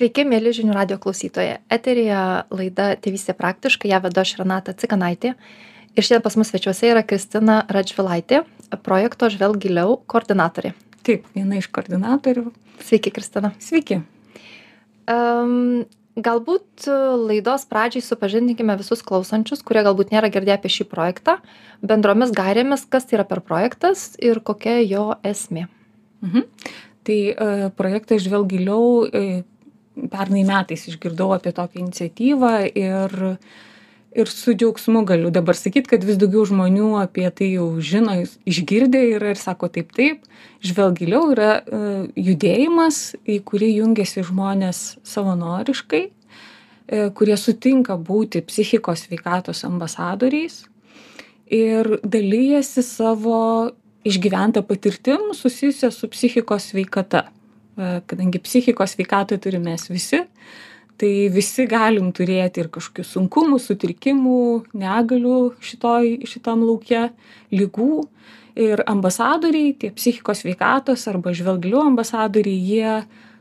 Sveiki, mėly žinių radio klausytojai. Eterija laida Tėvystė praktiškai, ją vedu aš Renata Cikanaitė. Ir šiandien pas mus svečiuose yra Kristina Radžvilaitė, projekto Žvelg giliau koordinatorė. Taip, viena iš koordinatorių. Sveiki, Kristina. Sveiki. Um, galbūt laidos pradžiai supažindinkime visus klausančius, kurie galbūt nėra girdėję apie šį projektą, bendromis gairėmis, kas tai yra per projektas ir kokia jo esmė. Mhm. Tai uh, projektas Žvelg giliau uh, pernai metais išgirdau apie tokią iniciatyvą ir, ir su džiaugsmu galiu dabar sakyti, kad vis daugiau žmonių apie tai jau žino, išgirdė yra ir sako taip, taip, žvelgiliau yra uh, judėjimas, į kurį jungiasi žmonės savanoriškai, uh, kurie sutinka būti psichikos sveikatos ambasadoriais ir dalyjasi savo išgyventą patirtim susijusią su psichikos sveikata kadangi psichikos sveikatą turim mes visi, tai visi galim turėti ir kažkokių sunkumų, sutrikimų, negalių šitoj, šitam laukia, lygų. Ir ambasadoriai, tie psichikos sveikatos arba žvelglių ambasadoriai, jie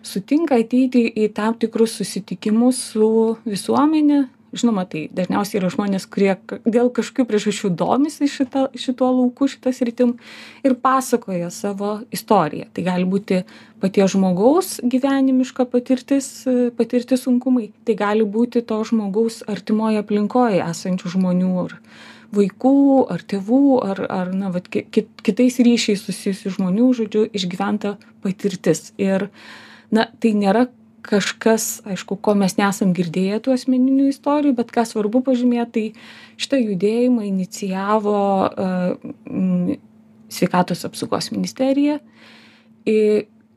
sutinka ateiti į tam tikrus susitikimus su visuomenė, žinoma tai dažniausiai yra žmonės kurie dėl kažkokių priežasčių domisi šita šituo lauku šita sritim ir pasakoja savo istoriją. Tai gali būti paties žmogaus gyvenimiška patirtis patirti sunkumai tai gali būti to žmogaus artimoj aplinkoj esančių žmonių ar vaikų ar tėvų ar ar na vat ki ki kitais ryšiais susijusių žmonių žodžiu išgyventa patirtis. Ir na tai nėra kažkas aišku ko mes nesam girdėję tų asmeninių istorijų bet ką svarbu pažymėt tai šitą judėjimą inicijavo e, sveikatos apsaugos ministerija.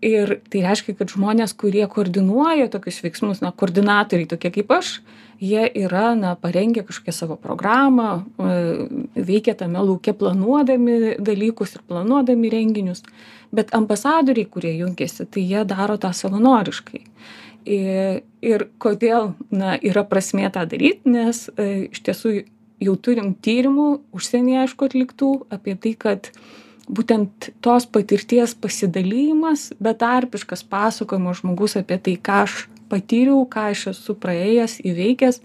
Ir tai reiškia kad žmonės kurie koordinuoja tokius veiksmus na koordinatoriai tokie kaip aš jie yra na parengę kažkokią savo programą e, veikia tame lauke planuodami dalykus ir planuodami renginius bet ambasadoriai kurie jungiasi tai jie daro tą savanoriškai. Ir kodėl na yra prasmė tą daryt nes e, iš tiesų jau turim tyrimų užsienyje aišku atliktų apie tai kad būtent tos patirties pasidalijimas betarpiškas pasakojimas žmogus apie tai ką aš patyriau ką aš esu praėjęs įveikęs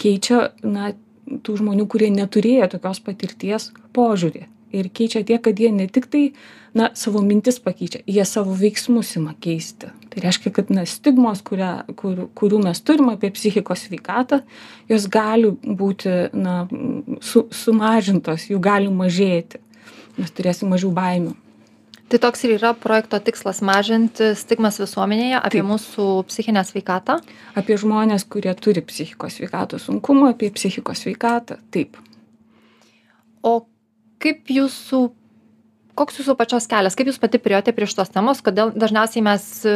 keičia na tų žmonių kurie neturėjo tokios patirties požiūrį. Ir keičia tiek kad jie ne tiktai na savo mintis pakeičia jie savo veiksmus ima keisti. Tai reiškia kad na stigmos kurią kur kurių mes turim apie psichikos sveikatą jos gali būti na su sumažintos jų gali mažėti. Mes turėsim mažiau baimių Tai toks ir yra projekto tikslas - mažinti stigmas visuomenėje apie mūsų psichinę sveikatą. Apie žmonės, kurie turi psichikos sveikatos sunkumų, apie psichikos sveikatą. Taip. O kaip jūsų koks jūsų pačios kelias kaip jūs pati priėjote prie šitos temos kodėl dažniausiai mes e,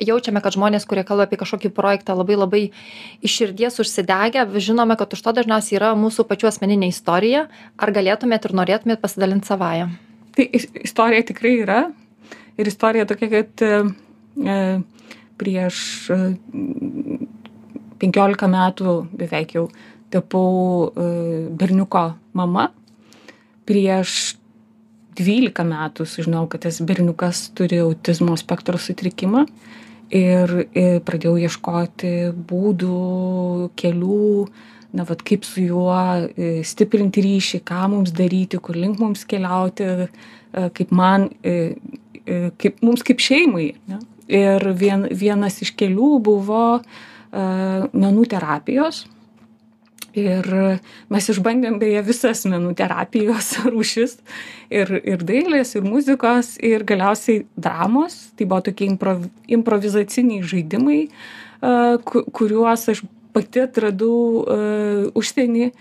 jaučiame kad žmonės kurie kalba apie kažkokį projektą labai labai iš širdies užsidegę žinome kad už to dažniausiai yra mūsų pačių asmeninė istorija ar galėtumėt ir norėtumėt pasidalint savąja tai istorija tikrai yra. Ir istorija tokia kad e, e prieš 15 e, metų beveik jau tapau berniuko mama. Prieš dvylika metų sužinojau kad tas berniukas turi autizmo spektro sutrikimą. Ir, ir pradėjau ieškoti būdų, kelių, na, vat, kaip su juo e, stiprinti ryšį, ką mums daryti, kur link mums keliauti, e, kaip man, e, kaip mums kaip šeimai. Ne? Ir vien, vienas iš kelių buvo menų terapijos, ir mes išbandėm beje visas menų terapijos rūšis ir ir dailės ir muzikos ir galiausiai dramos tai buvo tokie improv improvizaciniai žaidimai ku kuriuos aš pati atradau užsieny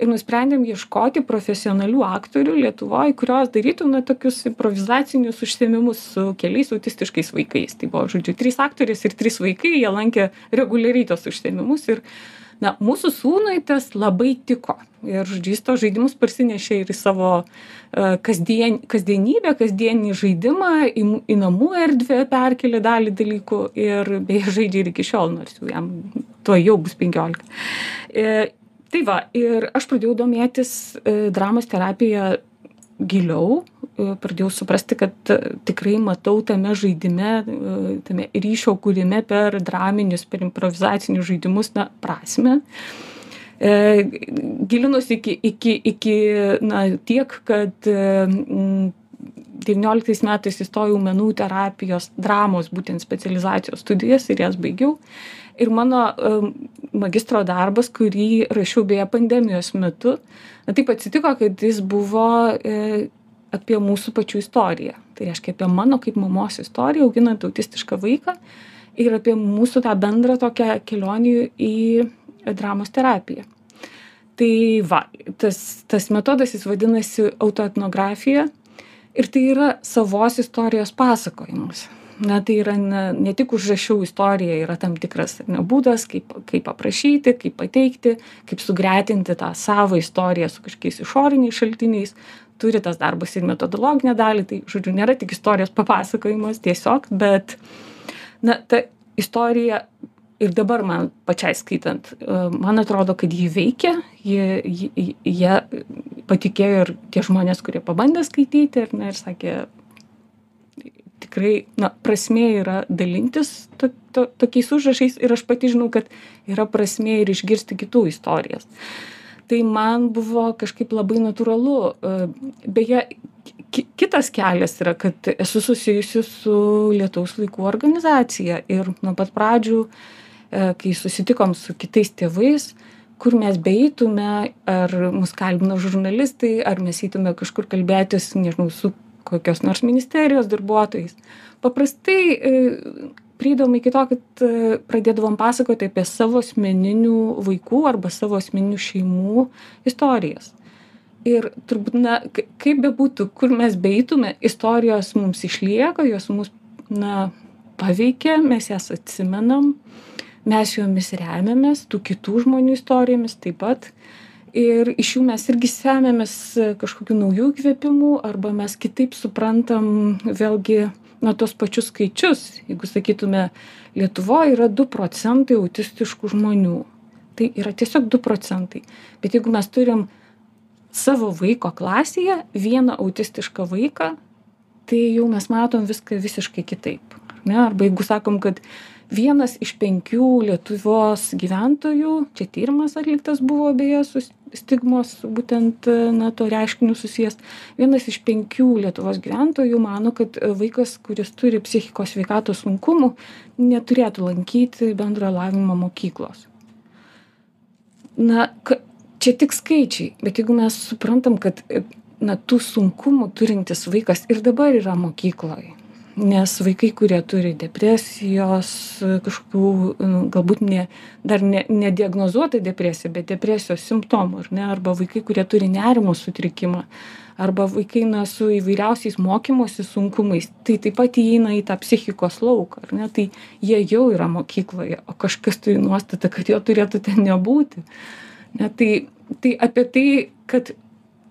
ir nusprendėm ieškoti profesionalių aktorių lietuvoj kurios darytų na tokius improvizacinius užsiėmimus su keliais autistiškais vaikais. Tai buvo žodžiu trys aktorės ir trys vaikai jie lankė reguliariai tuos užsiėmimus ir na mūsų sūnui tas labai tiko. Ir žodžiu jis tuos žaidimus parsinešė ir į savo e, kasdien kasdienybę kasdieninį žaidimą į į namų erdvę perkėlė dalį dalykų ir beje žaidžia ir iki šiol nors jau jam tuojau bus penkiolika. E, tai va ir aš pradėjau domėtis e, dramos terapija giliau, e, pradėjau suprasti, kad e, tikrai matau tame žaidime, e, tame ryšio kūrime per draminius, per improvizacinius žaidimus, na, prasme. Gilinusi iki, iki, iki na, tiek, kad 19 metais įstojau menų terapijos dramos būtent specializacijos studijas ir jas baigiau. Ir mano magistro darbas, kurį rašiau beje pandemijos metu, na taip atsitiko, kad jis buvo e, apie mūsų pačių istoriją. Tai reiškia apie mano kaip mamos istoriją, auginant autistišką vaiką ir apie mūsų tą bendrą tokią kelionį į dramos terapiją. Tai va, tas, tas metodas jis vadinasi autoetnografija ir tai yra savos istorijos pasakojimas na tai yra ne ne tik užrašiau istoriją yra tam tikras būdas kaip kaip aprašyti kaip pateikti kaip sugretinti tą savo istoriją su kažkokiais išoriniais šaltiniais. Turi tas darbas ir metodologinę dalį tai žodžiu nėra tik istorijos papasakojimas tiesiog bet na ta istorija ir dabar man pačiai skaitant man atrodo kad ji veikia ji ji ja patikėjo ir tie žmonės kurie pabandė skaityti ar ne ir sakė tikrai na prasmė yra dalintis to to tokiais užrašais ir aš pati žinau kad yra prasmė ir išgirsti kitų istorijas. Tai man buvo kažkaip labai natūralu e, beje ki kitas kelias yra kad esu susijusi su lietaus vaikų organizacija ir nuo pat pradžių e, kai susitikom su kitais tėvais kur mes beeitume ar mus kalbino žurnalistai ar mes eitume kažkur kalbėtis nežinau su kokios nors ministerijos darbuotojais. Paprastai e, prieidavom iki to kad e, pradėdavom pasakoti apie savo asmeninių vaikų arba savo asmeninių šeimų istorijas. Ir turbūt na kaip bebūtų kur mes beeitume istorijos mums išlieka jos mus na paveikia mes jas atsimenam mes jomis remiamės tų kitų žmonių istorijomis taip pat ir iš jų mes irgi semiamės kažkokių naujų įkvėpimų arba mes kitaip suprantam vėlgi na tuos pačius skaičius. Jeigu sakytume lietuvoj yra du procentai autistiškų žmonių. Tai yra tiesiog du procentai. Bet jeigu mes turim savo vaiko klasėje vieną autistišką vaiką tai jau mes matom viską visiškai kitaip. Ar ne? Arba jeigu sakom kad vienas iš penkių lietuvos gyventojų čia tyrimas atliktas buvo beje su stigmos būtent na tuo reiškiniu susijęs. Vienas iš penkių lietuvos gyventojų mano kad vaikas kuris turi psichikos sveikatos sunkumų neturėtų lankyti bendrojo lavinimo mokyklos. Na čia tik skaičiai bet jeigu mes suprantam kad na tų sunkumų turintis vaikas ir dabar yra mokykloj nes vaikai kurie turi depresijos kažkokių nu galbūt ne dar ne nediagnozuota depresija bet depresijos simptomų ar ne arba vaikai kurie turi nerimo sutrikimą arba vaikai na su įvairiausiais mokymosi sunkumais tai taip pat įeina į tą psichikos lauką ar ne tai jie jau yra mokykloje o kažkas turi nuostatą kad jo turėtų ten nebūti. Ne tai tai apie tai kad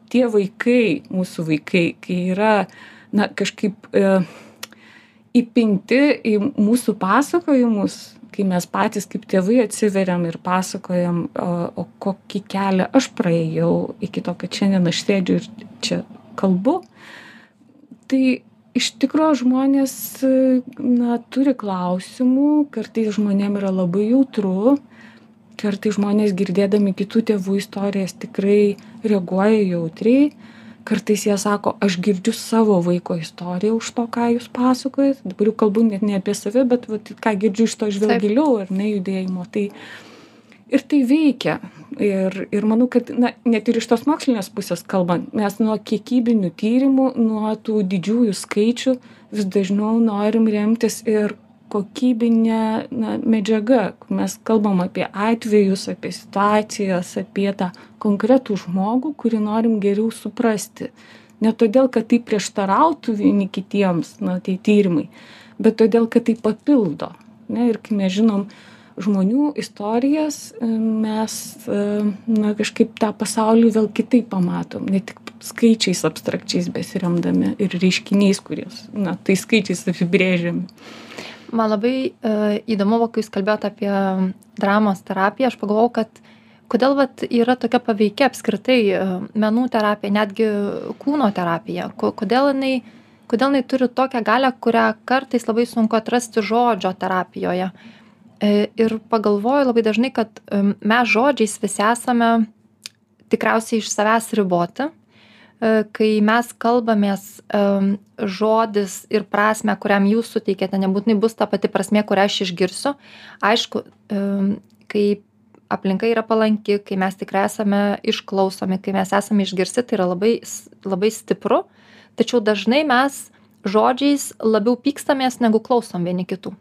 tie vaikai mūsų vaikai kai yra na kažkaip e įpinti į mūsų pasakojimus kai mes patys kaip tėvai atsiveriam ir pasakojam o o kokį kelią aš praėjau iki to kad šiandien aš sėdžiu ir čia kalbu tai iš tikro žmonės na turi klausimų kartais žmonėm yra labai jautru kartais žmonės girdėdami kitų tėvų istorijas tikrai reaguoja jautriai kartais jie sako aš girdžiu savo vaiko istoriją už to ką jūs pasakojat. Dabar jau kalbu net ne apie save bet vat ką girdžiu iš to žvelk giliau ar ne judėjimo. Tai ir tai veikia. Ir ir manau kad na net ir iš tos mokslinės pusės kalbant mes nuo kiekybinių tyrimų nuo tų didžiųjų skaičių vis dažniau norim remtis ir kokybine na medžiaga. Mes kalbam apie atvejus apie situacijas apie tą konkretų žmogų kurį norim geriau suprasti. Ne todėl kad tai prieštarautų vieni kitiems na tie tyrimai bet todėl kad tai papildo ne? Ir kai mes žinom žmonių istorijas mes na kažkaip tą pasaulį vėl kitaip pamatom. Ne tik skaičiais abstrakčiais besiremdami ir reiškiniais kuriuos na tais skaičiais apibrėžiami man labai e, įdomu kai jūs kalbėjot apie dramos terapiją aš pagalvojau kad kodėl vat yra tokia paveiki apskritai e, menų terapija, netgi kūno terapija? Kodėl jinai, kodėl jinai turi tokią galę, kurią kartais labai sunku atrasti žodžio terapijoje? E, ir pagalvoju labai dažnai, kad mes žodžiais visi esame tikriausiai iš savęs riboti. Kai mes kalbamės, žodis ir prasme, kuriam jūs suteikėte, nebūtinai bus ta pati prasme, kurią aš išgirsiu. Aišku, kai aplinka yra palanki, kai mes tikrai esame išklausomi, kai mes esame išgirsti, tai yra labai, labai stipru, tačiau dažnai mes žodžiais labiau pykstamės, negu klausom vieni kitų.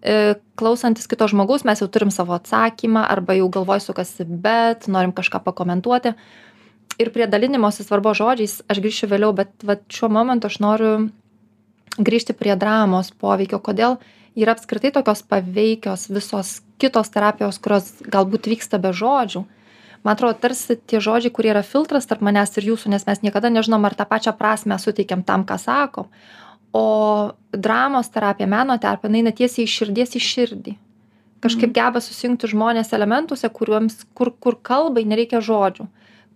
E, klausantis kito žmogaus, mes jau turim savo atsakymą arba jau galvoj sukasi, bet norim kažką pakomentuoti. Ir prie dalinimosi svarbo žodžiais aš grįšiu vėliau, bet vat, šiuo momentu aš noriu grįžti prie dramos poveikio, kodėl yra apskritai tokios paveikios visos kitos terapijos, kurios galbūt vyksta be žodžių. Man atrodo, tarsi tie žodžiai, kurie yra filtras tarp manęs ir jūsų, nes mes niekada nežinom, ar tą pačią prasme suteikiam tam, ką sakom. O dramos terapija, meno terapija, eina tiesiai iš širdies į širdį. Kažkaip mhm. geba susijungti žmonės elementuose, kuriuoms, kur, kur kalbai nereikia žodžių.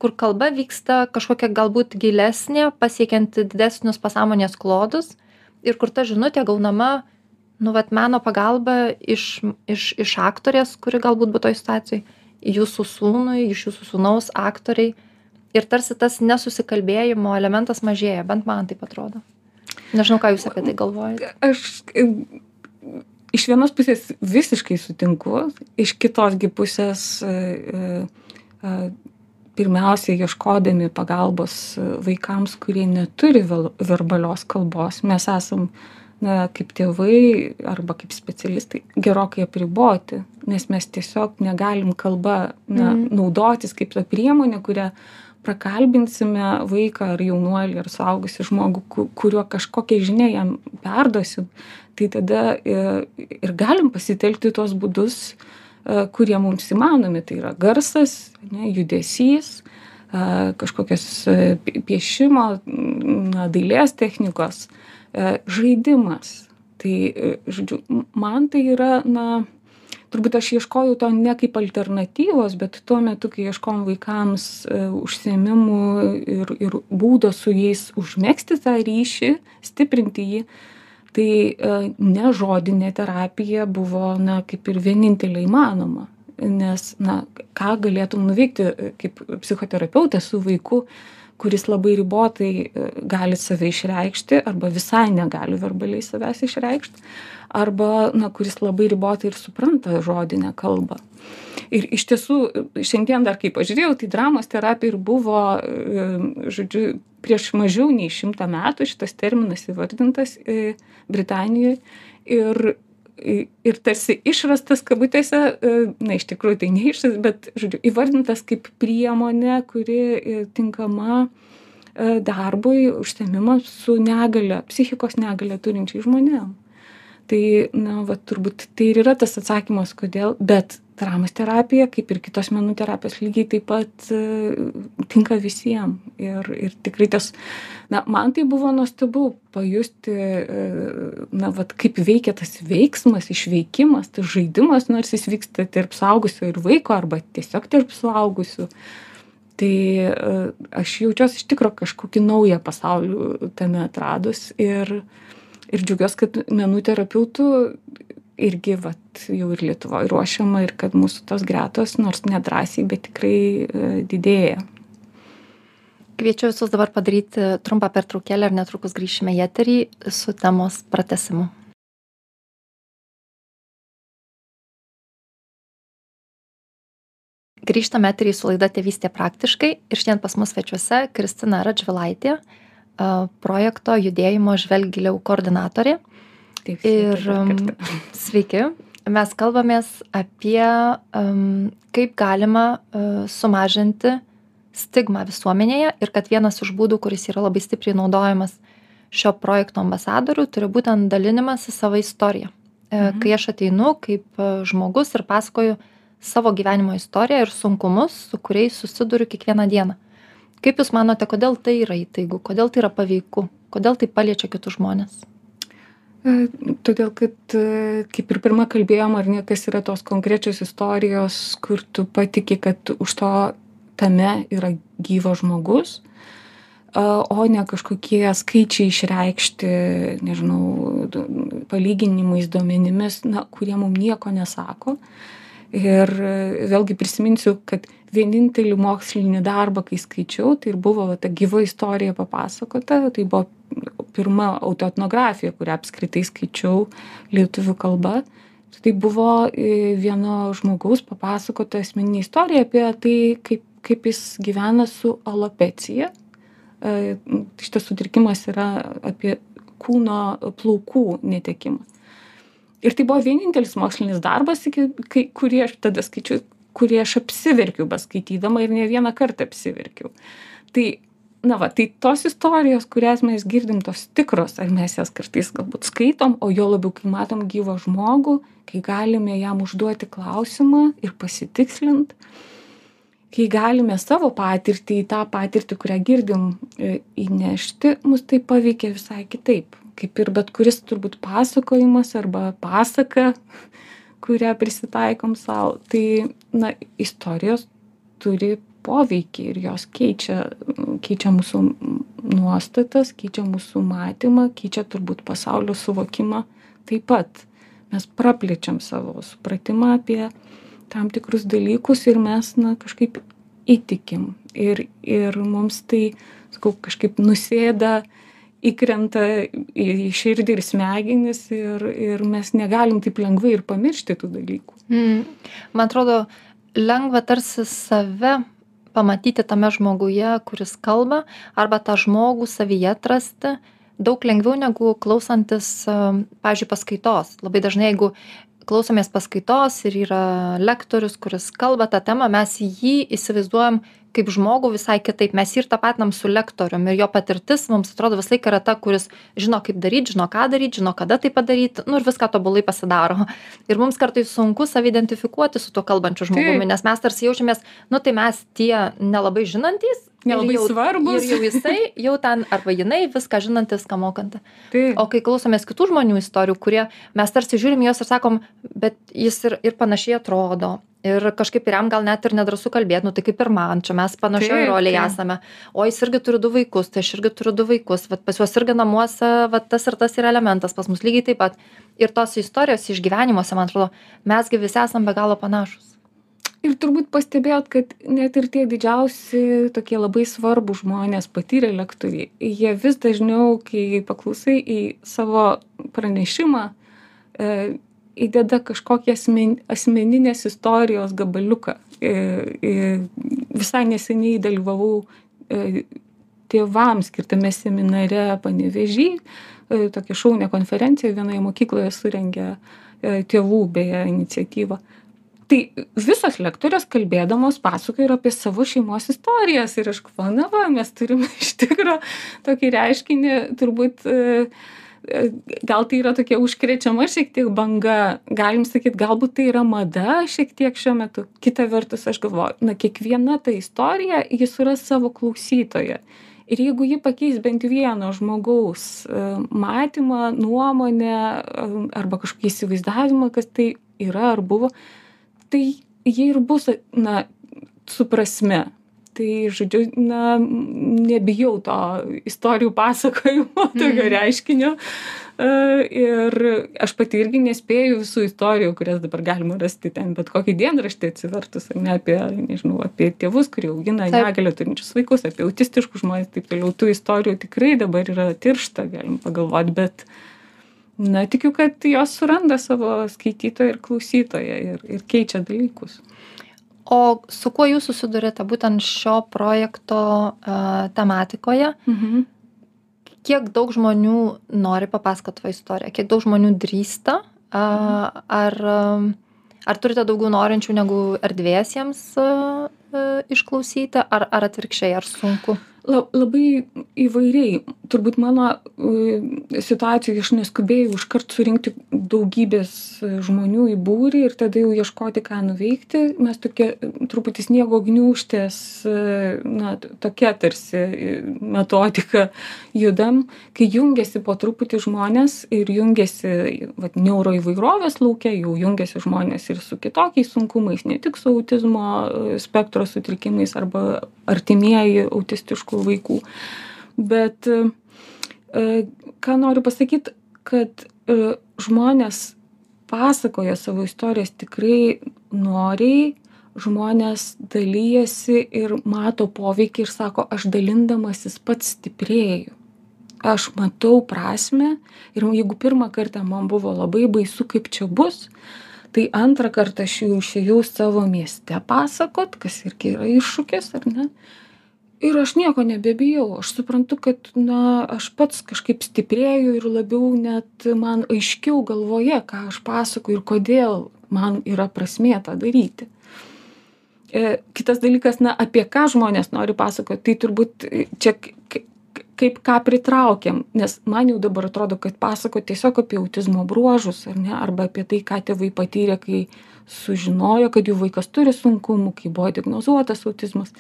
Kur kalba vyksta kažkokia galbūt gilesnė, pasiekianti didesnius pasąmonės klodus ir kur ta žinutė gaunama nu vat meno pagalba iš iš iš aktorės kuri galbūt būt toj situacijoj jūsų sūnui iš jūsų sūnaus aktorei ir tarsi tas nesusikalbėjimo elementas mažėja bent man taip atrodo. Nežinau ką jūs apie tai galvojat aš iš vienos pusės visiškai sutinku iš kitos gi pusės e, e, pirmiausia ieškodami pagalbos vaikams kurie neturi verbalios kalbos mes esam na kaip tėvai arba kaip specialistai gerokai apriboti nes mes tiesiog negalim kalba na Mhm. naudotis kaip ta priemonė kuria prakalbinsime vaiką ar jaunuolį ar suaugusį žmogų ku kuriuo kažkokią žinią jam perduosim tai tada i ir galim pasitelkti tuos būdus kurie mums įmanomi tai yra garsas ane judesys a kažkokios a piešimo dailės technikos E, žaidimas. Tai, e, žodžiu, man tai yra, na, turbūt aš ieškojau to ne kaip alternatyvos, bet tuo metu, kai ieškom vaikams e, užsiemimų ir, ir būdo su jais užmėgsti tą ryšį, stiprinti jį, tai nežodinė terapija buvo, na, kaip ir vienintelė įmanoma. Nes, na, ką galėtum nuveikti kaip psichoterapeutė su vaiku, kuris labai ribotai e, gali save išreikšti arba visai negali verbaliai savęs išreikšt arba na kuris labai ribotai ir supranta žodinę kalbą. Ir iš tiesų šiandien dar kai pažiūrėjau tai dramos terapija ir buvo e, žodžiu prieš mažiau nei šimtą metų šitas terminas įvardintas e, britanijoj ir ir tarsi išrastas kabutėse na iš tikrųjų tai neišrastas bet žodžiu įvardintas kaip priemonė kuri tinkama darbui užsiėmimams su negalia psichikos negalią turinčiais žmonėm tai na va turbūt tai ir yra tas atsakymas kodėl bet dramos terapija kaip ir kitos menų terapijos lygiai taip pat tinka visiem. Ir ir tikrai tas na man tai buvo nuostabu pajusti na vat kaip veikia tas veiksmas išveikimas tas žaidimas nors jis vyksta tarp suaugusio ir vaiko arba tiesiog tarp suaugusių. Tai aš jaučiuos iš tikro kažkokį naują pasaulį tame atradus ir ir džiaugiuos kad menų terapeutų irgi vat jau ir lietuvoj ruošiama ir kad mūsų tos gretos nors nedrąsiai bet tikrai e, didėja Kviečiu visus dabar padaryti trumpą pertraukėlę ir netrukus grįšime į eterį su temos pratesimu. Grįžtame eterį su laida Tėvystė praktiškai ir šiandien pas mus svečiuose Kristina Radžvilaitė, projekto judėjimo žvelgiliau koordinatorė. Taip, Ir sveiki um, kartą. sveiki, mes kalbamės apie um, kaip galima uh, sumažinti stigmą visuomenėje ir kad vienas iš būdų, kuris yra labai stipriai naudojamas šio projekto ambasadorių, turi būtent dalinimas į savo istoriją. E, Mhm. Kai aš ateinu kaip žmogus ir pasakoju savo gyvenimo istoriją ir sunkumus, su kuriais susiduriu kiekvieną dieną. Kaip Jūs manote, kodėl tai yra įtaigu, kodėl tai yra paveiku, kodėl tai paliečia kitus žmonės? E, todėl, kad e, kaip ir pirmą kalbėjom, ar ne, kas yra tos konkrečios istorijos, kur tu patiki, kad už to tame yra gyvas žmogus, o ne kažkokie skaičiai išreikšti, nežinau, palyginimais, duomenimis, na, kurie mums nieko nesako. Ir vėlgi prisiminsiu, kad vienintelį mokslinį darbą, kai skaičiau, tai ir buvo va, ta gyva istorija papasakota, tai buvo pirma autoetnografija, kurią apskritai skaičiau lietuvių kalba. Tai buvo e, vieno žmogaus papasakota asmeninė istorija apie tai, kaip, kaip jis gyvena su alopecija. E, šitas sutrikimas yra apie kūno plaukų netekimą. Ir tai buvo vienintelis mokslinis darbas, kai, kurį aš tada skaičiu, kurį aš apsiverkiau beskaitydama ir ne vieną kartą apsiverkiau. Tai na va tai tos istorijos kurias mes girdim tos tikros ar mes jas kartais galbūt skaitom o juo labiau kai matom gyvą žmogų kai galime jam užduoti klausimą ir pasitikslint kai galime savo patirtį į tą patirtį kurią girdim e, įnešti mus tai paveikia visai kitaip kaip ir bet kuris turbūt pasakojimas arba pasaka kurią prisitaikom sau tai na istorijos turi poveikį ir jos keičia keičia mūsų nuostatas keičia mūsų matymą keičia turbūt pasaulio suvokimą taip pat. Mes praplečiam savo supratimą apie tam tikrus dalykus ir mes na kažkaip įtikim. Ir ir mums tai sakau kažkaip nusėda įkrenta į širdį ir smegenis ir, ir mes negalim taip lengvai ir pamiršti tų dalykų. Mm. Man atrodo, lengva tarsi save pamatyti tame žmoguje kuris kalba arba tą žmogų savyje atrasti daug lengviau negu klausantis pavyzdžiui paskaitos labai dažnai jeigu klausomės paskaitos ir yra lektorius kuris kalba ta tema mes jį įsivaizduojam kaip žmogų visai kitaip. Mes jį ir tapatinam su lektorium ir jo patirtis mums atrodo visą laiką yra ta kuris žino kaip daryt žino ką daryt žino kada tai padaryt nu ir viską tobulai pasidaro. Ir mums kartais sunku save identifikuoti su tuo kalbančiu žmogumi nes mes tarsi jaučiamės nu tai mes tie nelabai žinantys nelabai svarbūs. ir jau jisai jau ten arba jinai viską žinanti viską mokanti. O kai klausomės kitų žmonių istorijų kurie mes tarsi žiūrim juos ir sakom bet jis ir ir panašiai atrodo. Ir kažkaip ir jam gal net ir nedrąsu kalbėt nu tai kaip ir man čia mes panašioj rolėj esame. O jis irgi turi du vaikus tai aš irgi turiu du vaikus vat pas juos irgi namuose vat tas ir tas yra elementas pas mus lygiai taip pat. Ir tos istorijos išgyvenimuose man atrodo mes gi visi esam be galo panašūs ir turbūt pastebėjot kad net ir tie didžiausi tokie labai svarbūs žmonės patyrę lektoriai jie vis dažniau kai paklausai į savo pranešimą e, įdeda kažkokį asmen, asmeninės istorijos gabaliuką. E, e, visai neseniai dalyvavau e, tėvams skirtame seminare panevežį, e, tokia šaunė konferencija vienoje mokykloje surengė e, tėvų beje iniciatyvą. Tai visos lektorės kalbėdamos pasakoja ir apie savo šeimos istorijas. Ir aš galvoju, na va, mes turime iš tikrųjų tokį reiškinį turbūt e, gal tai yra tokia užkrečiama šiek tiek banga. Galim sakyt galbūt tai yra mada šiek tiek šiuo metu. Kita vertus aš galvoju na kiekviena ta istorija ji suras savo klausytoją. Ir jeigu ji pakeis bent vieno žmogaus e, matymą nuomonę e, arba kažkokį įsivaizdavimą kas tai yra ar buvo tai ji ir bus na su prasme. Tai žodžiu na nebijau to istorijų pasakojimo tokio reiškinio. E, ir aš pati irgi nespėju visų istorijų kurias dabar galima rasti ten bet kokį dienraštį atsivertus ar ne apie nežinau apie tėvus kurie augina negalią turinčius vaikus apie autistiškus žmones taip toliau. Tų istorijų tikrai dabar yra tiršta galim pagalvot bet na tikiu kad jos suranda savo skaitytoją ir klausytoją ir ir keičia dalykus o su kuo jūs susiduriate būtent šio projekto a, tematikoje? Mhm. Kiek daug žmonių nori papasakoti savo istoriją, kiek daug žmonių drįsta, a, mhm. ar, ar turite daugiau norinčių negu erdvės jiems a, a, išklausyti, ar, ar atvirkščiai, ar sunku? La labai įvairiai. Turbūt mano e, situacijoj aš neskubėjau iškart surinkti daugybės žmonių į būrį ir tada jau ieškoti ką nuveikti. Mes tokie truputį sniego gniūžtės e, na tokia tarsi e, metodika judam kai jungiasi po truputį žmonės ir jungiasi vat neuroįvairovės lauke jau jungiasi žmonės ir su kitokiais sunkumais ne tik su autizmo spektro sutrikimais arba artimieji autistiškų vaikų. Bet e, ką noriu pasakyti, kad e, žmonės pasakoja savo istorijas tikrai noriai, žmonės dalyjasi ir mato poveikį ir sako, aš dalindamasis pats stiprėju. Aš matau prasme ir jeigu pirmą kartą man buvo labai baisu, kaip čia bus, tai antrą kartą aš jau išėjau savo mieste pasakot kas irgi yra iššūkis ar ne ir aš nieko nebebijau. Aš suprantu kad na aš pats kažkaip stiprėju ir labiau net man aiškiau galvoje ką aš pasakoju ir kodėl man yra prasmė tą daryti. E, kitas dalykas na apie ką žmonės nori pasakot tai turbūt čia kaip ką pritraukiam. Nes man jau dabar atrodo kad pasakot tiesiog apie autizmo bruožus ar ne arba apie tai ką tėvai patyrė kai sužinojo kad jų vaikas turi sunkumų kai buvo diagnozuotas autizmas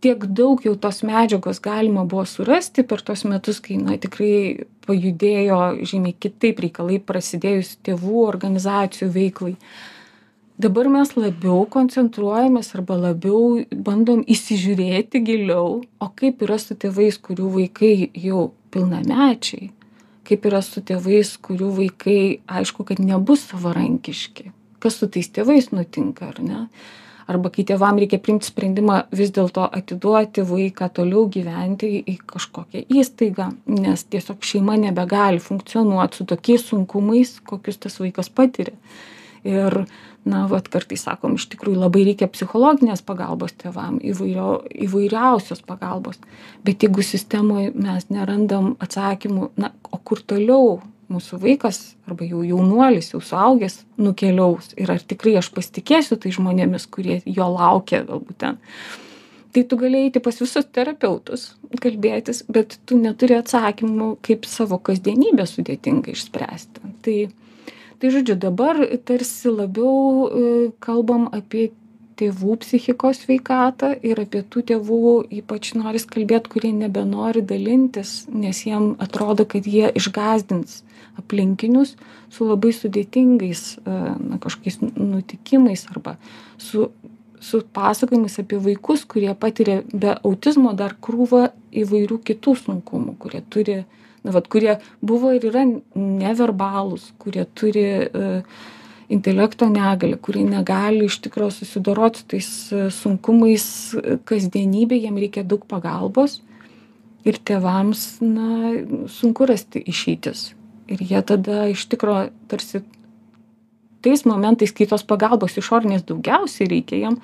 tiek daug jau tos medžiagos galima buvo surasti per tuos metus kai na tikrai pajudėjo žymiai kitaip reikalai prasidėjus tėvų organizacijų veiklai. Dabar mes labiau koncentruojamės arba labiau bandom įsižiūrėti giliau o kaip yra su tėvais kurių vaikai jau pilnamečiai? Kaip yra su tėvais kurių vaikai aišku kad nebus savarankiški? Kas su tais tėvais nutinka ar ne arba kai tėvam reikia priimt sprendimą vis dėlto atiduoti vaiką toliau gyventi į kažkokią įstaigą nes tiesiog šeima nebegali funkcionuot su tokiais sunkumais kokius tas vaikas patiria. Ir na vat kartais sakom iš tikrųjų labai reikia psichologinės pagalbos tėvam įvairio įvairiausios pagalbos. Bet jeigu sistemoj mes nerandam atsakymų na o kur toliau mūsų vaikas arba jau jaunuolis jau suaugęs nukeliaus. Ir ar tikrai aš pasitikėsiu tais žmonėmis kurie jo laukia galbūt ten. Tai tu gali eiti pas visus terapeutus kalbėtis bet tu neturi atsakymų kaip savo kasdienybę sudėtinga išspręsti. Tai tai žodžiu dabar tarsi labiau e, kalbam apie tėvų psichikos sveikatą ir apie tų tėvų ypač noris kalbėt kurie nebenori dalintis nes jiem atrodo kad jie išgąsdins aplinkinius su labai sudėtingais e, na kažkokiais nutikimais arba su su pasakojimais apie vaikus kurie patiria be autizmo dar krūvą įvairių kitų sunkumų kurie turi na vat kurie buvo ir yra neverbalūs kurie turi e, intelekto negalią kurie negali iš tikro susidorot su tais e, sunkumais e, kasdienybėj jiem reikia daug pagalbos ir tėvams na sunku rasti išeitis. Ir jie tada iš tikro tarsi tais momentais kai tos pagalbos išorinės daugiausiai reikia jiem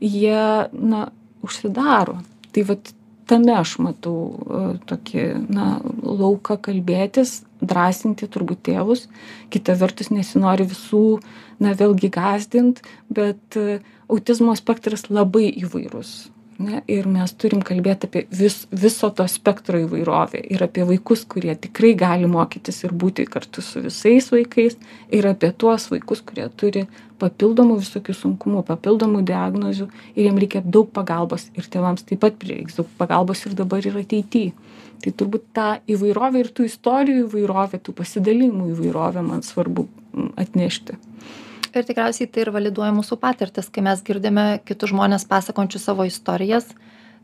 jie na užsidaro. Tai vat tame aš matau e, tokį na lauką kalbėtis drąsinti turbūt tėvus. Kita vertus nesinori visų na vėlgi gąsdint bet e, autizmo spektras labai įvairus ne? Ir mes turim kalbėt apie vis viso to spektro įvairovę ir apie vaikus kurie tikrai gali mokytis ir būti kartu su visais vaikais ir apie tuos vaikus kurie turi papildomų visokių sunkumų papildomų diagnozių ir jiem reikia daug pagalbos ir tėvams taip pat prireiks daug pagalbos ir dabar ir ateity tai turbūt tą įvairovę ir tų istorijų įvairovę tų pasidalijimų įvairovę man svarbu atnešti. Ir tikriausiai tai ir validuoja mūsų patirtis kai mes girdime kitus žmones pasakojančius savo istorijas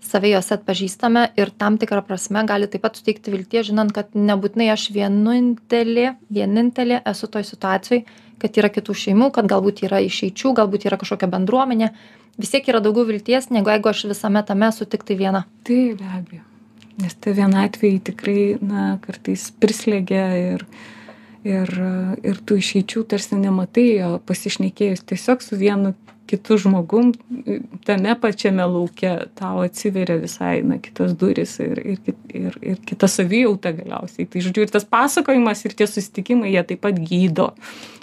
save jose atpažįstame ir tam tikra prasme gali taip pat suteikti vilties žinant kad nebūtinai aš vienintelė vienintelė esu toj situacijoj kad yra kitų šeimų kad galbūt yra išeičių galbūt yra kažkokia bendruomenė. Vis tiek yra daugiau vilties negu jeigu aš visame tame esu tiktai viena. Taip be abejo nes tie vienatvėjai tikrai na kartais prislegia ir ir ir tų išeičių tarsi nematai o pasišnekėjus tiesiog su vienu kitu žmogum tame pačiame lauke tau atsiveria visai na kitos durys ir ir ir ir kita savijauta galiausiai. Tai žodžiu ir tas pasakojimas ir tie susitikimai jie taip pat gydo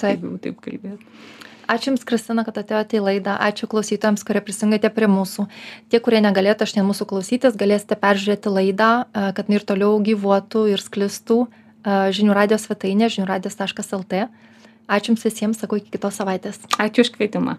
taip. jeigu taip kalbėt ačiū jums kristina kad atėjote į laidą. Ačiū klausytojams kurie prisijungėte prie mūsų. Tie kurie negalėjote šiandien mūsų klausytis galėsite peržiūrėti laidą kad jinai ir toliau gyvuotų ir sklistų žinių radijo svetainėje žinių radijas taškas lt. Ačiū jums visiems sakau iki kitos savaitės. Ačiū už kvietimą